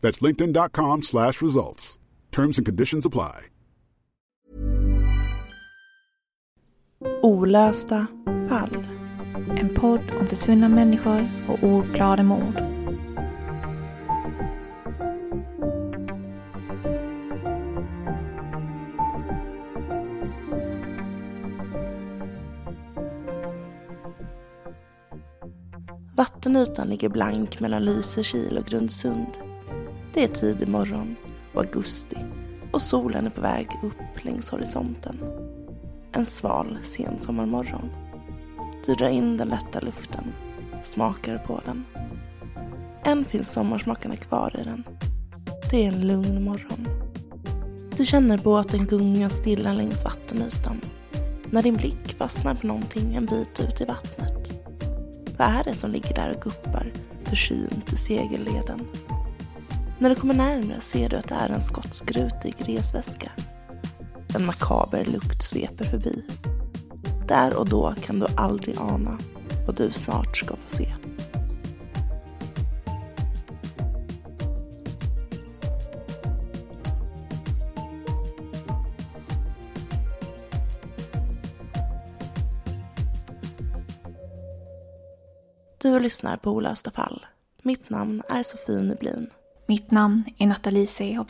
That's linkedin.com slash results. Terms and conditions apply. Olösta fall. En podd om försvunna människor och ouppklarade mord. Vattenytan ligger blank mellan Lysekil och Grundsund. Det är tidig morgon och augusti och solen är på väg upp längs horisonten. En sval sensommarmorgon. Du drar in den lätta luften, smakar på den. Än finns sommarsmakarna kvar i den. Det är en lugn morgon. Du känner båten gunga stilla längs vattenytan när din blick fastnar på någonting en bit ut i vattnet. Vad är det som ligger där och guppar försynt i segelleden? När du kommer närmare ser du att det är en skotskrutig resväska. En makaber lukt sveper förbi. Där och då kan du aldrig ana vad du snart ska få se. Du lyssnar på Olösta fall. Mitt namn är Sofie Nublin. Mitt namn är Nathalie Sehow.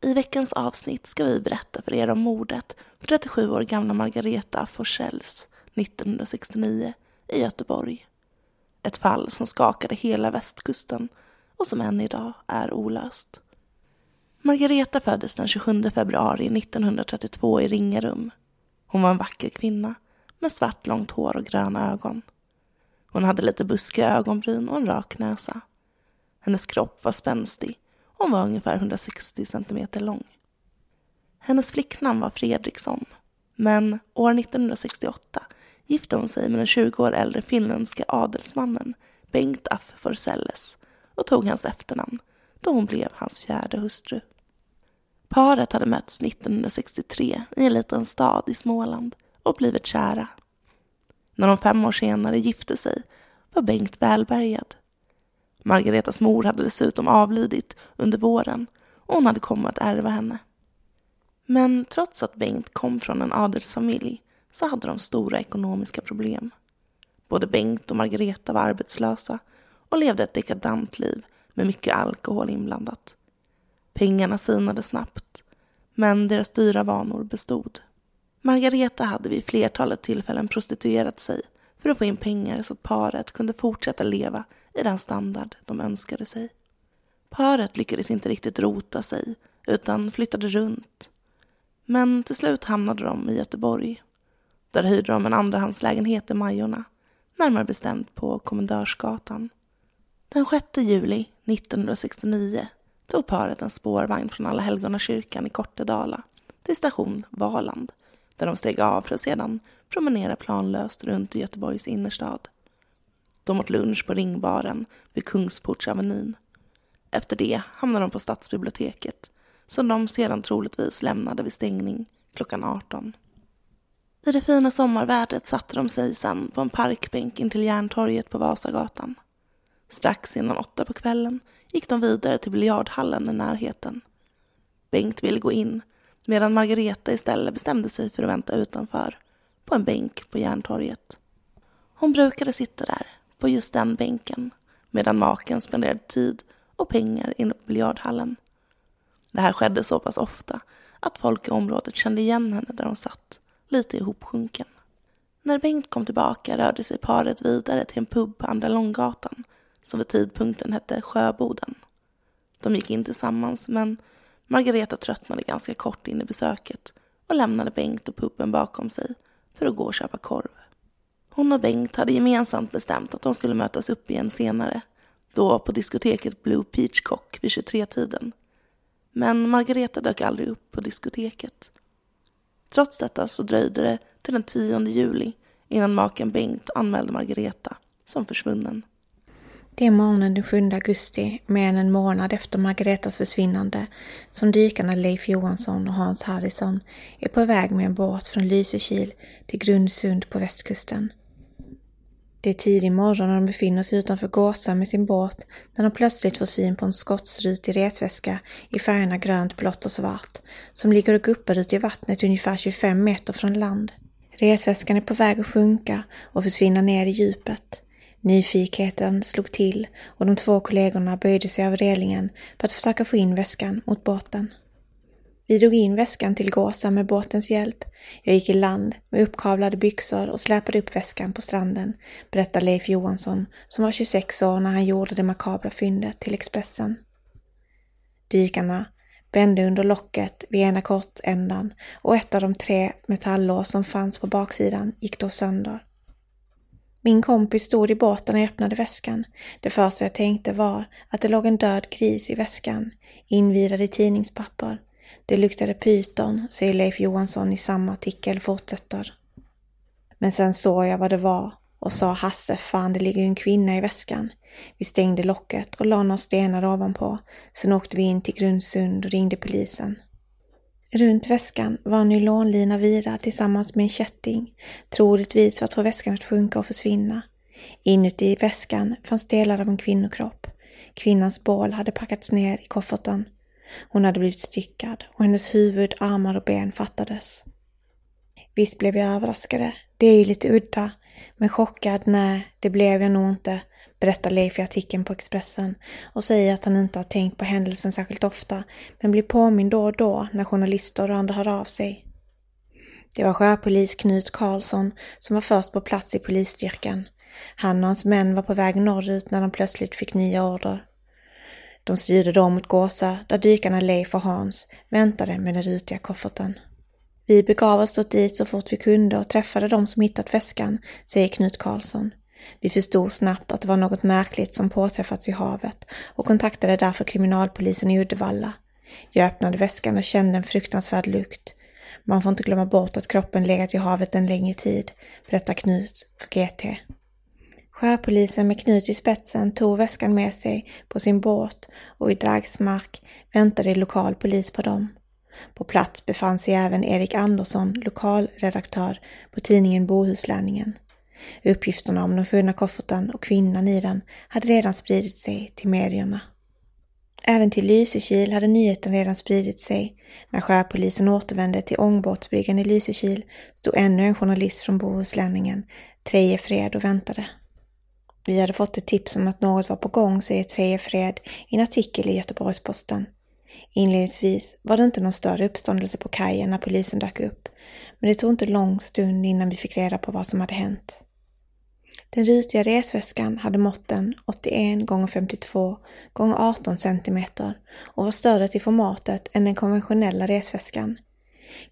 I veckans avsnitt ska vi berätta för er om mordet på 37 år gamla Margareta Forsells 1969 i Göteborg. Ett fall som skakade hela västkusten och som än idag är olöst. Margareta föddes den 27 februari 1932 i Ringarum. Hon var en vacker kvinna med svart långt hår och gröna ögon. Hon hade lite buskiga ögonbryn och en rak näsa. Hennes kropp var spänstig och hon var ungefär 160 centimeter lång. Hennes flicknamn var Fredriksson, men år 1968 gifte hon sig med den 20 år äldre finländska adelsmannen Bengt af Forselles och tog hans efternamn då hon blev hans fjärde hustru. Paret hade mötts 1963 i en liten stad i Småland och blivit kära. När de fem år senare gifte sig var Bengt välbärgad. Margaretas mor hade dessutom avlidit under våren och hon hade kommit att ärva henne. Men trots att Bengt kom från en adelsfamilj så hade de stora ekonomiska problem. Både Bengt och Margareta var arbetslösa och levde ett dekadant liv med mycket alkohol inblandat. Pengarna sinade snabbt, men deras dyra vanor bestod. Margareta hade vid flertalet tillfällen prostituerat sig för att få in pengar så att paret kunde fortsätta leva i den standard de önskade sig. Paret lyckades inte riktigt rota sig utan flyttade runt. Men till slut hamnade de i Göteborg. Där hyrde de en andrahandslägenhet i Majorna, närmare bestämt på Kommendörsgatan. Den 6 juli 1969 tog paret en spårvagn från Alla helgona kyrkan i Kortedala till station Valand där de steg av för att sedan promenera planlöst runt i Göteborgs innerstad. De åt lunch på Ringbaren vid Kungsportsavenyn. Efter det hamnade de på stadsbiblioteket som de sedan troligtvis lämnade vid stängning klockan 18. I det fina sommarvädret satte de sig sen på en parkbänk intill Järntorget på Vasagatan. Strax innan åtta på kvällen gick de vidare till biljardhallen i närheten. Bengt ville gå in medan Margareta istället bestämde sig för att vänta utanför på en bänk på Järntorget. Hon brukade sitta där, på just den bänken, medan maken spenderade tid och pengar inne på biljardhallen. Det här skedde så pass ofta att folk i området kände igen henne där hon satt, lite ihopsjunken. När Bengt kom tillbaka rörde sig paret vidare till en pub på Andra Långgatan som vid tidpunkten hette Sjöboden. De gick in tillsammans men Margareta tröttnade ganska kort in i besöket och lämnade Bengt och puben bakom sig för att gå och köpa korv. Hon och Bengt hade gemensamt bestämt att de skulle mötas upp igen senare, då på diskoteket Blue Peachcock vid 23-tiden. Men Margareta dök aldrig upp på diskoteket. Trots detta så dröjde det till den 10 juli innan maken Bengt anmälde Margareta som försvunnen. Det är morgonen den 7 augusti, mer än en månad efter Margaretas försvinnande, som dykarna Leif Johansson och Hans Harrison är på väg med en båt från Lysekil till Grundsund på västkusten. Det är tidig morgon och de befinner sig utanför Gåsa med sin båt när de plötsligt får syn på en skottsrutig resväska i färgerna grönt, blått och svart som ligger och guppar ute i vattnet ungefär 25 meter från land. Resväskan är på väg att sjunka och försvinna ner i djupet. Nyfikenheten slog till och de två kollegorna böjde sig över relingen för att försöka få in väskan mot båten. Vi drog in väskan till Gåsa med båtens hjälp. Jag gick i land med uppkavlade byxor och släpade upp väskan på stranden, berättar Leif Johansson som var 26 år när han gjorde det makabra fyndet till Expressen. Dykarna vände under locket vid ena kortändan och ett av de tre metalllås som fanns på baksidan gick då sönder. Min kompis stod i båten och öppnade väskan. Det första jag tänkte var att det låg en död gris i väskan, invirad i tidningspapper. Det luktade pyton, säger Leif Johansson i samma artikel fortsätter. Men sen såg jag vad det var och sa Hasse, fan det ligger ju en kvinna i väskan. Vi stängde locket och la några stenar ovanpå. Sen åkte vi in till Grundsund och ringde polisen. Runt väskan var en nylonlina virad tillsammans med en kätting, troligtvis för att få väskan att sjunka och försvinna. Inuti väskan fanns delar av en kvinnokropp. Kvinnans bål hade packats ner i kofferten. Hon hade blivit styckad och hennes huvud, armar och ben fattades. Visst blev jag överraskade. Det är ju lite udda. Men chockad, nej, det blev jag nog inte berättar Leif i artikeln på Expressen och säger att han inte har tänkt på händelsen särskilt ofta men blir påmind då och då när journalister och andra hör av sig. Det var sjöpolis Knut Karlsson som var först på plats i polisstyrkan. Han och hans män var på väg norrut när de plötsligt fick nya order. De styrde då mot Gåsa där dykarna Leif och Hans väntade med den rutiga kofferten. Vi begav oss dit så fort vi kunde och träffade de som hittat väskan, säger Knut Karlsson. Vi förstod snabbt att det var något märkligt som påträffats i havet och kontaktade därför kriminalpolisen i Uddevalla. Jag öppnade väskan och kände en fruktansvärd lukt. Man får inte glömma bort att kroppen legat i havet en längre tid, berättar Knut för GT. Sjöpolisen med Knut i spetsen tog väskan med sig på sin båt och i Dragsmark väntade lokal polis på dem. På plats befann sig även Erik Andersson, lokalredaktör på tidningen Bohuslänningen. Uppgifterna om den funna kofferten och kvinnan i den hade redan spridit sig till medierna. Även till Lysekil hade nyheten redan spridit sig. När sjöpolisen återvände till ångbåtsbryggan i Lysekil stod ännu en journalist från Bohuslänningen, Treje Fred, och väntade. Vi hade fått ett tips om att något var på gång, säger Treje Fred i en artikel i Göteborgs-Posten. Inledningsvis var det inte någon större uppståndelse på kajen när polisen dök upp, men det tog inte lång stund innan vi fick reda på vad som hade hänt. Den rutiga resväskan hade måtten 81 x 52 x 18 cm och var större till formatet än den konventionella resväskan.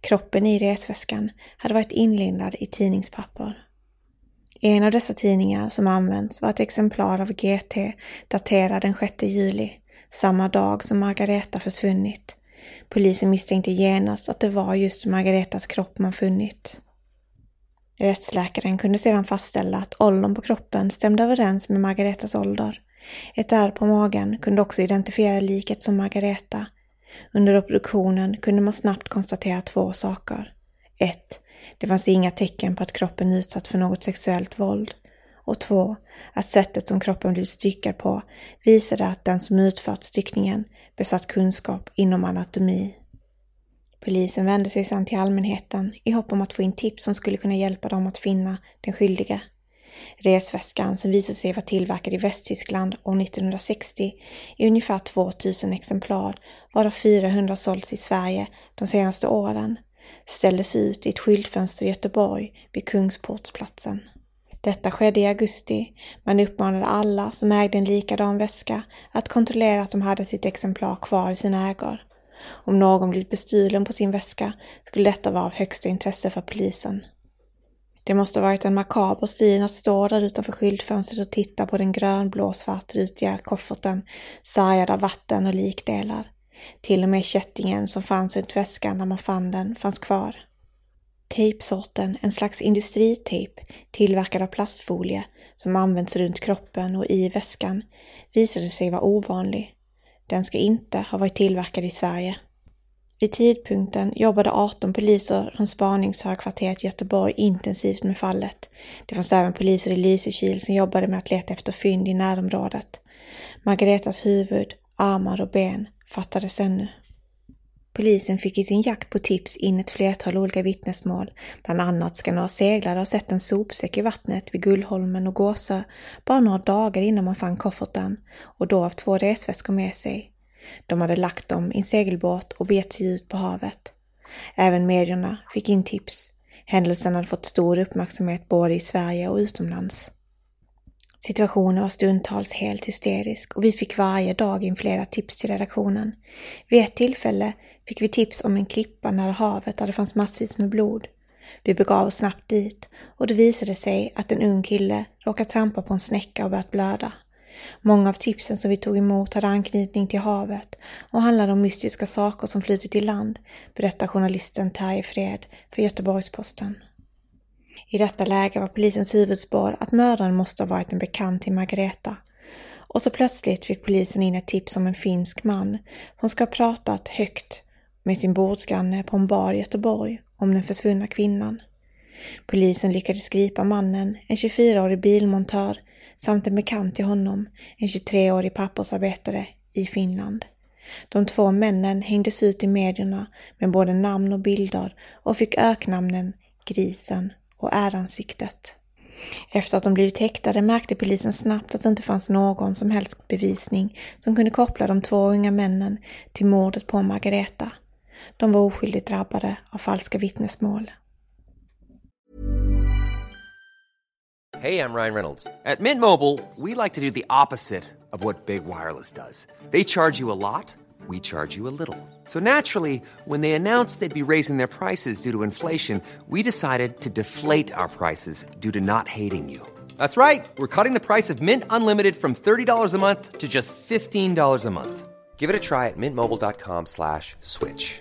Kroppen i resväskan hade varit inlindad i tidningspapper. En av dessa tidningar som använts var ett exemplar av GT daterad den 6 juli, samma dag som Margareta försvunnit. Polisen misstänkte genast att det var just Margaretas kropp man funnit. Rättsläkaren kunde sedan fastställa att åldern på kroppen stämde överens med Margaretas ålder. Ett ärr på magen kunde också identifiera liket som Margareta. Under obduktionen kunde man snabbt konstatera två saker. 1. Det fanns inga tecken på att kroppen utsatts för något sexuellt våld. Och 2. Att sättet som kroppen blivit styckad på visade att den som utfört styckningen besatt kunskap inom anatomi. Polisen vände sig sedan till allmänheten i hopp om att få in tips som skulle kunna hjälpa dem att finna den skyldige. Resväskan som visade sig vara tillverkad i Västtyskland år 1960 i ungefär 2000 exemplar, varav 400 sålts i Sverige de senaste åren, ställdes ut i ett skyltfönster i Göteborg vid Kungsportsplatsen. Detta skedde i augusti. Man uppmanade alla som ägde en likadan väska att kontrollera att de hade sitt exemplar kvar i sina ägor. Om någon blivit bestulen på sin väska skulle detta vara av högsta intresse för polisen. Det måste varit en makaber syn att stå där utanför skyltfönstret och titta på den grönblå svartrutiga kofferten sargad av vatten och likdelar. Till och med kättingen som fanns runt väskan när man fann den fanns kvar. Tejpsorten, en slags industritejp tillverkad av plastfolie som används runt kroppen och i väskan, visade sig vara ovanlig. Den ska inte ha varit tillverkad i Sverige. Vid tidpunkten jobbade 18 poliser från spaningshögkvarteret Göteborg intensivt med fallet. Det fanns även poliser i Lysekil som jobbade med att leta efter fynd i närområdet. Margaretas huvud, armar och ben fattades ännu. Polisen fick i sin jakt på tips in ett flertal olika vittnesmål. Bland annat ska några seglare ha sett en sopsäck i vattnet vid Gullholmen och Gåsö bara några dagar innan man fann kofferten och då av två resväskor med sig. De hade lagt dem i en segelbåt och begett sig ut på havet. Även medierna fick in tips. Händelsen hade fått stor uppmärksamhet både i Sverige och utomlands. Situationen var stundtals helt hysterisk och vi fick varje dag in flera tips till redaktionen. Vid ett tillfälle fick vi tips om en klippa nära havet där det fanns massvis med blod. Vi begav oss snabbt dit och det visade sig att en ung kille råkat trampa på en snäcka och börjat blöda. Många av tipsen som vi tog emot hade anknytning till havet och handlade om mystiska saker som flutit i land, berättar journalisten Terje Fred för Göteborgs-Posten. I detta läge var polisens huvudspår att mördaren måste ha varit en bekant till Margareta. Och så plötsligt fick polisen in ett tips om en finsk man som ska ha pratat högt med sin bordsgranne på en bar i Göteborg om den försvunna kvinnan. Polisen lyckades gripa mannen, en 24-årig bilmontör, samt en bekant till honom, en 23-årig pappersarbetare i Finland. De två männen hängdes ut i medierna med både namn och bilder och fick öknamnen Grisen och Äransiktet. Efter att de blivit häktade märkte polisen snabbt att det inte fanns någon som helst bevisning som kunde koppla de två unga männen till mordet på Margareta. De var oskyldigt drabbade av falska vittnesmål. Hej, jag Ryan Reynolds. På Mint Mobile, we like to do the opposite of what Big Wireless does. They charge you a lot, we charge you a little. So naturally, when they announced they'd be raising their prices due to inflation, we decided to deflate our prices due to not hating you. That's right. We're cutting the price of Mint Unlimited from $30 a month to just $15 a month. Give it a try at mintmobile.com slash switch.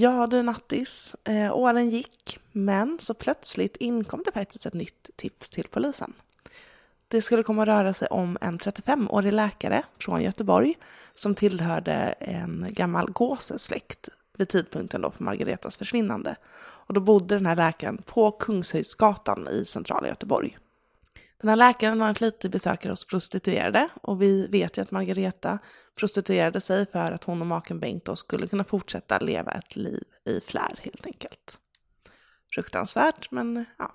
Ja du Nattis, eh, åren gick, men så plötsligt inkom det faktiskt ett nytt tips till polisen. Det skulle komma att röra sig om en 35-årig läkare från Göteborg som tillhörde en gammal gåsesläkt vid tidpunkten då för Margaretas försvinnande. Och då bodde den här läkaren på Kungshöjdsgatan i centrala Göteborg. Den här läkaren var en flitig besökare hos prostituerade och vi vet ju att Margareta prostituerade sig för att hon och maken Bengt då skulle kunna fortsätta leva ett liv i flär helt enkelt. Fruktansvärt, men ja.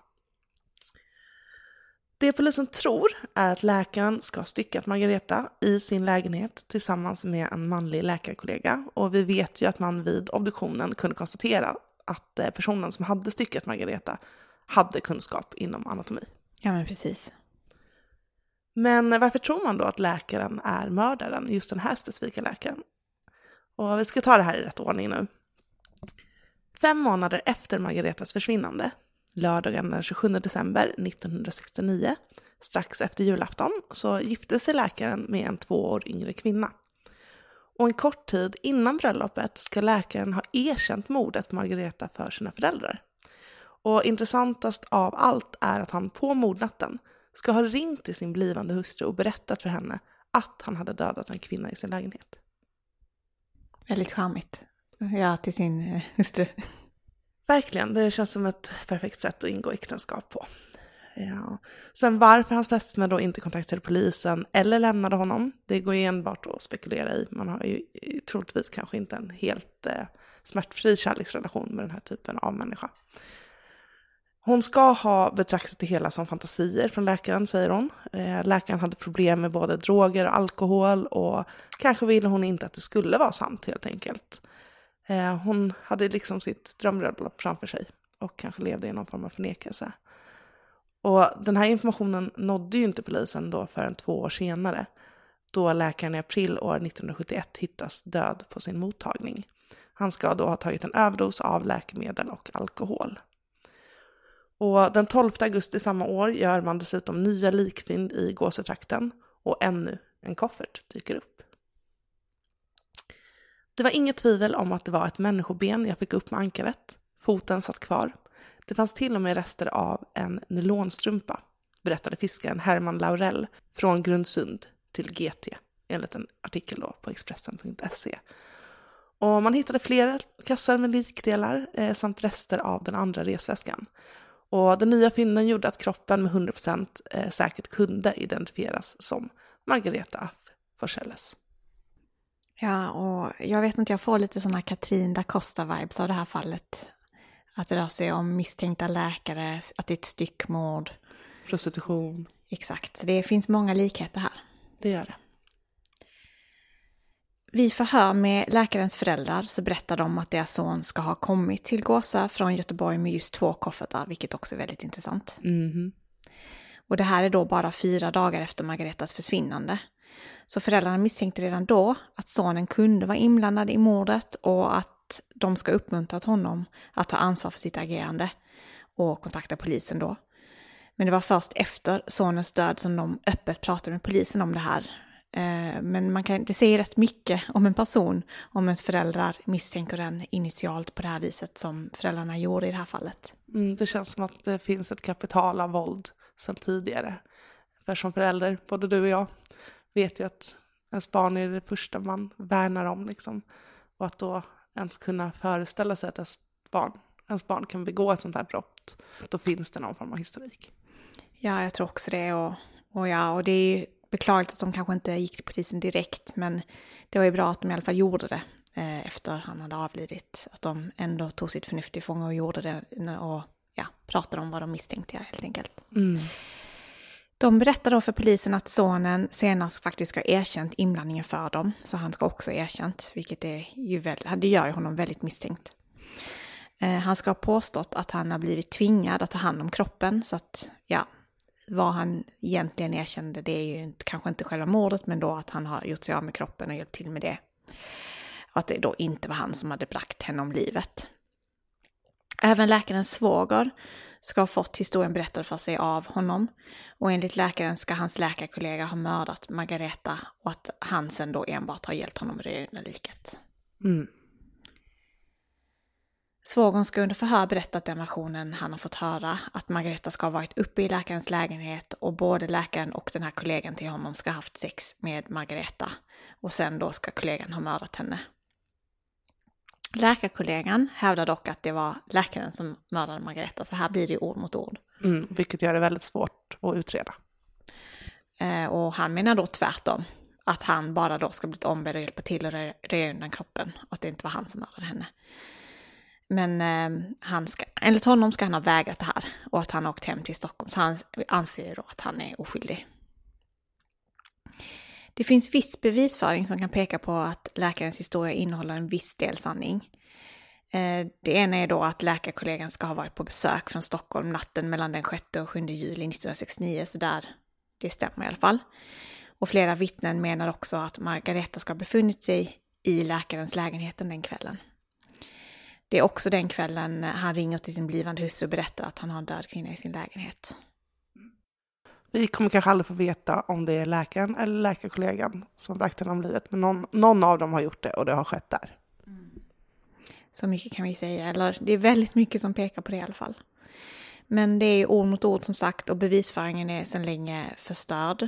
Det polisen tror är att läkaren ska ha styckat Margareta i sin lägenhet tillsammans med en manlig läkarkollega och vi vet ju att man vid obduktionen kunde konstatera att eh, personen som hade styckat Margareta hade kunskap inom anatomi. Ja, men precis. Men varför tror man då att läkaren är mördaren, just den här specifika läkaren? Och vi ska ta det här i rätt ordning nu. Fem månader efter Margaretas försvinnande, lördagen den 27 december 1969, strax efter julafton, så gifte sig läkaren med en två år yngre kvinna. Och en kort tid innan bröllopet ska läkaren ha erkänt mordet på Margareta för sina föräldrar. Och intressantast av allt är att han på mordnatten ska ha ringt till sin blivande hustru och berättat för henne att han hade dödat en kvinna i sin lägenhet. Väldigt charmigt. Ja, till sin eh, hustru. Verkligen, det känns som ett perfekt sätt att ingå äktenskap på. Ja. Sen varför hans fästmö då inte kontaktade polisen eller lämnade honom, det går ju enbart att spekulera i. Man har ju troligtvis kanske inte en helt eh, smärtfri kärleksrelation med den här typen av människa. Hon ska ha betraktat det hela som fantasier från läkaren, säger hon. Eh, läkaren hade problem med både droger och alkohol och kanske ville hon inte att det skulle vara sant helt enkelt. Eh, hon hade liksom sitt drömbröllop framför sig och kanske levde i någon form av förnekelse. Och den här informationen nådde ju inte polisen då förrän två år senare, då läkaren i april år 1971 hittas död på sin mottagning. Han ska då ha tagit en överdos av läkemedel och alkohol. Och den 12 augusti samma år gör man dessutom nya likfynd i Gåsetrakten och ännu en koffert dyker upp. Det var inget tvivel om att det var ett människoben jag fick upp med ankaret. Foten satt kvar. Det fanns till och med rester av en nylonstrumpa, berättade fiskaren Herman Laurell från Grundsund till GT, enligt en artikel då på Expressen.se. Och man hittade flera kassar med likdelar eh, samt rester av den andra resväskan. Och den nya fynden gjorde att kroppen med 100% eh, säkert kunde identifieras som Margareta af Forselles. Ja, och jag vet inte, jag får lite sådana Katrin da Costa-vibes av det här fallet. Att det rör sig om misstänkta läkare, att det är ett styckmord. Prostitution. Exakt, det finns många likheter här. Det gör det. Vid förhör med läkarens föräldrar så berättar de att deras son ska ha kommit till Gåsa från Göteborg med just två koffertar, vilket också är väldigt intressant. Mm. Och det här är då bara fyra dagar efter Margaretas försvinnande. Så föräldrarna misstänkte redan då att sonen kunde vara inblandad i mordet och att de ska uppmuntrat honom att ta ansvar för sitt agerande och kontakta polisen då. Men det var först efter sonens död som de öppet pratade med polisen om det här men man kan, det säger rätt mycket om en person om ens föräldrar misstänker den initialt på det här viset som föräldrarna gjorde i det här fallet. Mm, det känns som att det finns ett kapital av våld sedan tidigare. För som förälder, både du och jag, vet ju att ens barn är det första man värnar om. Liksom. Och att då ens kunna föreställa sig att ens barn, ens barn kan begå ett sånt här brott, då finns det någon form av historik. Ja, jag tror också det. Och, och, ja, och det är ju beklagligt att de kanske inte gick till polisen direkt, men det var ju bra att de i alla fall gjorde det eh, efter han hade avlidit. Att de ändå tog sitt förnuft till fånga och gjorde det och ja, pratade om vad de misstänkte helt enkelt. Mm. De berättar då för polisen att sonen senast faktiskt ska ha erkänt inblandningen för dem, så han ska också ha erkänt, vilket är ju väl, det gör ju honom väldigt misstänkt. Eh, han ska ha påstått att han har blivit tvingad att ta hand om kroppen, så att ja, vad han egentligen erkände, det är ju kanske inte själva mordet, men då att han har gjort sig av med kroppen och hjälpt till med det. Och att det då inte var han som hade bragt henne om livet. Även läkarens svåger ska ha fått historien berättad för sig av honom. Och enligt läkaren ska hans läkarkollega ha mördat Margareta och att han sen då enbart har hjälpt honom att röja liket. Mm. Svågern ska under förhör berättat den versionen han har fått höra, att Margareta ska ha varit uppe i läkarens lägenhet och både läkaren och den här kollegan till honom ska ha haft sex med Margareta. Och sen då ska kollegan ha mördat henne. Läkarkollegan hävdar dock att det var läkaren som mördade Margareta, så här blir det ord mot ord. Mm, vilket gör det väldigt svårt att utreda. Eh, och han menar då tvärtom, att han bara då ska blivit ombedd att hjälpa till att röja undan kroppen och att det inte var han som mördade henne. Men eh, han ska, enligt honom ska han ha vägrat det här och att han har åkt hem till Stockholm, så han anser då att han är oskyldig. Det finns viss bevisföring som kan peka på att läkarens historia innehåller en viss del sanning. Eh, det ena är då att läkarkollegan ska ha varit på besök från Stockholm natten mellan den 6 och 7 juli 1969, så där, det stämmer i alla fall. Och flera vittnen menar också att Margareta ska ha befunnit sig i läkarens lägenhet den kvällen. Det är också den kvällen han ringer till sin blivande hustru och berättar att han har en död kvinna i sin lägenhet. Vi kommer kanske aldrig få veta om det är läkaren eller läkarkollegan som bragt henne om livet, men någon, någon, av dem har gjort det och det har skett där. Mm. Så mycket kan vi säga, eller det är väldigt mycket som pekar på det i alla fall. Men det är ord mot ord som sagt och bevisföringen är sedan länge förstörd.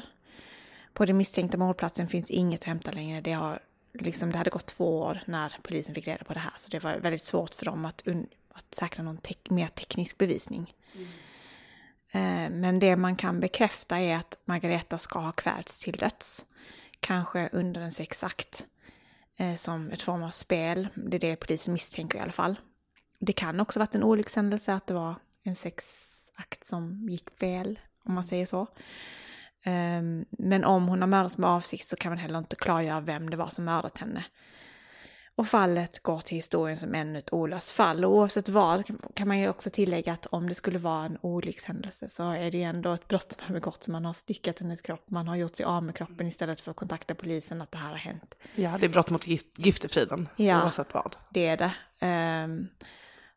På den misstänkta mordplatsen finns inget att hämta längre. Det, har, liksom, det hade gått två år när polisen fick reda på det här, så det var väldigt svårt för dem att, att säkra någon te mer teknisk bevisning. Mm. Eh, men det man kan bekräfta är att Margareta ska ha kvävts till döds. Kanske under en sexakt. Eh, som ett form av spel. Det är det polisen misstänker i alla fall. Det kan också varit en olyckshändelse att det var en sexakt som gick fel, om man säger så. Ehm, men om hon har mördats med avsikt så kan man heller inte klargöra vem det var som mördat henne. Och fallet går till historien som ännu ett olöst fall. Och oavsett vad kan man ju också tillägga att om det skulle vara en olyckshändelse så är det ju ändå ett brott som har begåtts. Man har styckat hennes kropp, man har gjort sig av med kroppen istället för att kontakta polisen att det här har hänt. Ja, det är brott mot gift, giftefriden ja, oavsett vad. det är det. Um,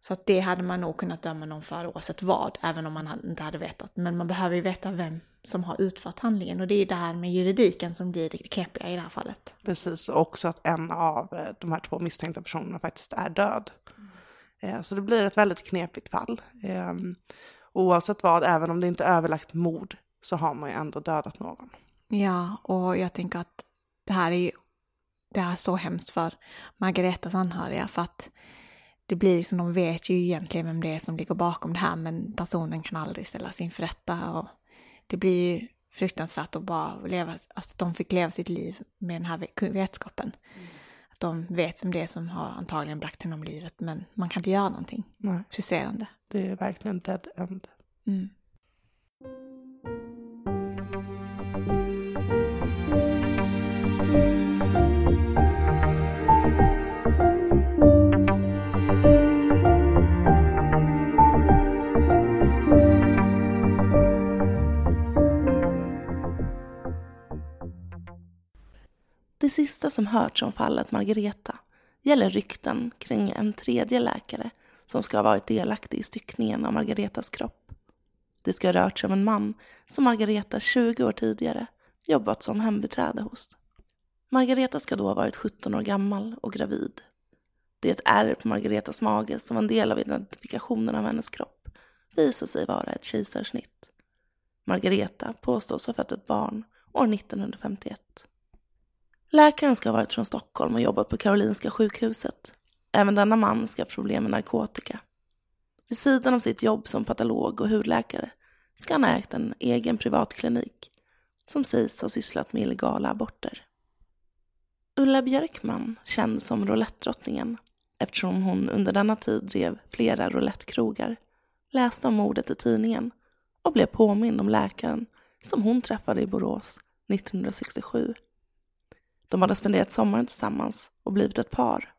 så att det hade man nog kunnat döma någon för oavsett vad, även om man inte hade vetat. Men man behöver ju veta vem som har utfört handlingen och det är det här med juridiken som blir det knepiga i det här fallet. Precis, och också att en av eh, de här två misstänkta personerna faktiskt är död. Mm. Så det blir ett väldigt knepigt fall. Ehm, oavsett vad, även om det inte är överlagt mord, så har man ju ändå dödat någon. Ja, och jag tänker att det här är det här är så hemskt för Margaretas anhöriga för att det blir liksom, de vet ju egentligen vem det är som ligger bakom det här men personen kan aldrig ställas inför rätta och det blir ju fruktansvärt att bara leva, alltså att de fick leva sitt liv med den här vetskapen. Mm. Att de vet vem det är som har antagligen bragt henne om livet men man kan inte göra någonting. Nej. Frustrerande. Det är verkligen dead end. Mm. Sista som hörts om fallet Margareta gäller rykten kring en tredje läkare som ska ha varit delaktig i styckningen av Margaretas kropp. Det ska ha rört sig om en man som Margareta 20 år tidigare jobbat som hembiträde hos. Margareta ska då ha varit 17 år gammal och gravid. Det är ett ärr på Margaretas mage som var en del av identifikationen av hennes kropp visar sig vara ett kejsarsnitt. Margareta påstås ha fött ett barn år 1951. Läkaren ska ha varit från Stockholm och jobbat på Karolinska sjukhuset. Även denna man ska ha problem med narkotika. Vid sidan av sitt jobb som patolog och hudläkare ska han ha ägt en egen privatklinik som sägs ha sysslat med illegala aborter. Ulla Björkman, känd som roulettdrottningen eftersom hon under denna tid drev flera roulettkrogar, läste om mordet i tidningen och blev påmind om läkaren som hon träffade i Borås 1967. De hade spenderat sommaren tillsammans och blivit ett par.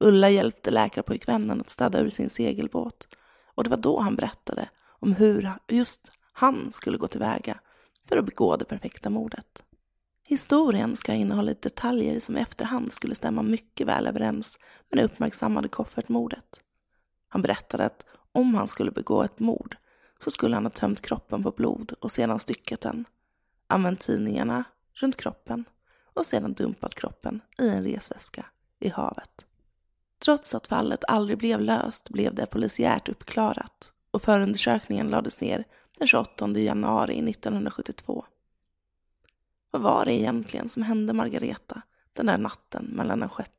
Ulla hjälpte läkarpojkvännen att städa ur sin segelbåt och det var då han berättade om hur just han skulle gå tillväga för att begå det perfekta mordet. Historien ska ha innehållit detaljer som i efterhand skulle stämma mycket väl överens med det uppmärksammade koffertmordet. Han berättade att om han skulle begå ett mord så skulle han ha tömt kroppen på blod och sedan styckat den, använt tidningarna runt kroppen och sedan dumpat kroppen i en resväska i havet. Trots att fallet aldrig blev löst blev det polisiärt uppklarat och förundersökningen lades ner den 28 januari 1972. Vad var det egentligen som hände Margareta den där natten mellan den 6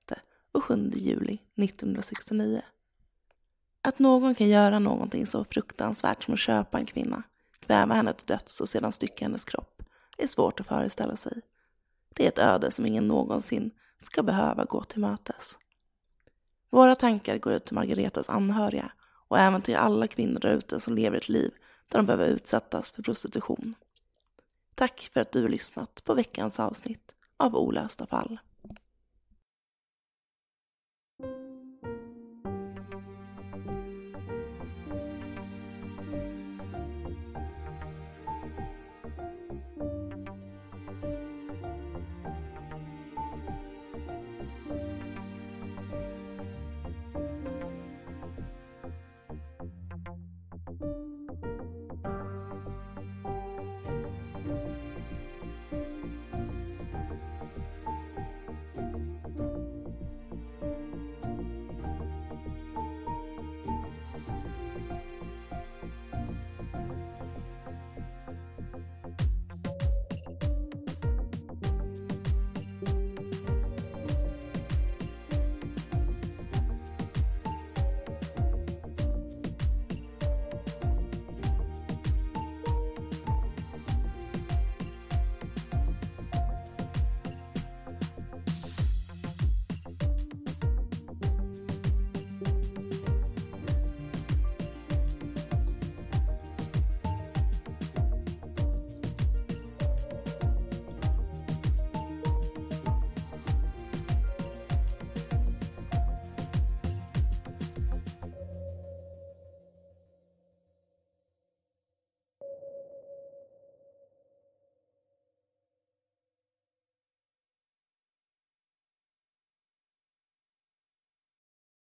och 7 juli 1969? Att någon kan göra någonting så fruktansvärt som att köpa en kvinna, kväva henne till döds och sedan stycka hennes kropp är svårt att föreställa sig. Det är ett öde som ingen någonsin ska behöva gå till mötes. Våra tankar går ut till Margaretas anhöriga och även till alla kvinnor där ute som lever ett liv där de behöver utsättas för prostitution. Tack för att du har lyssnat på veckans avsnitt av Olösta fall.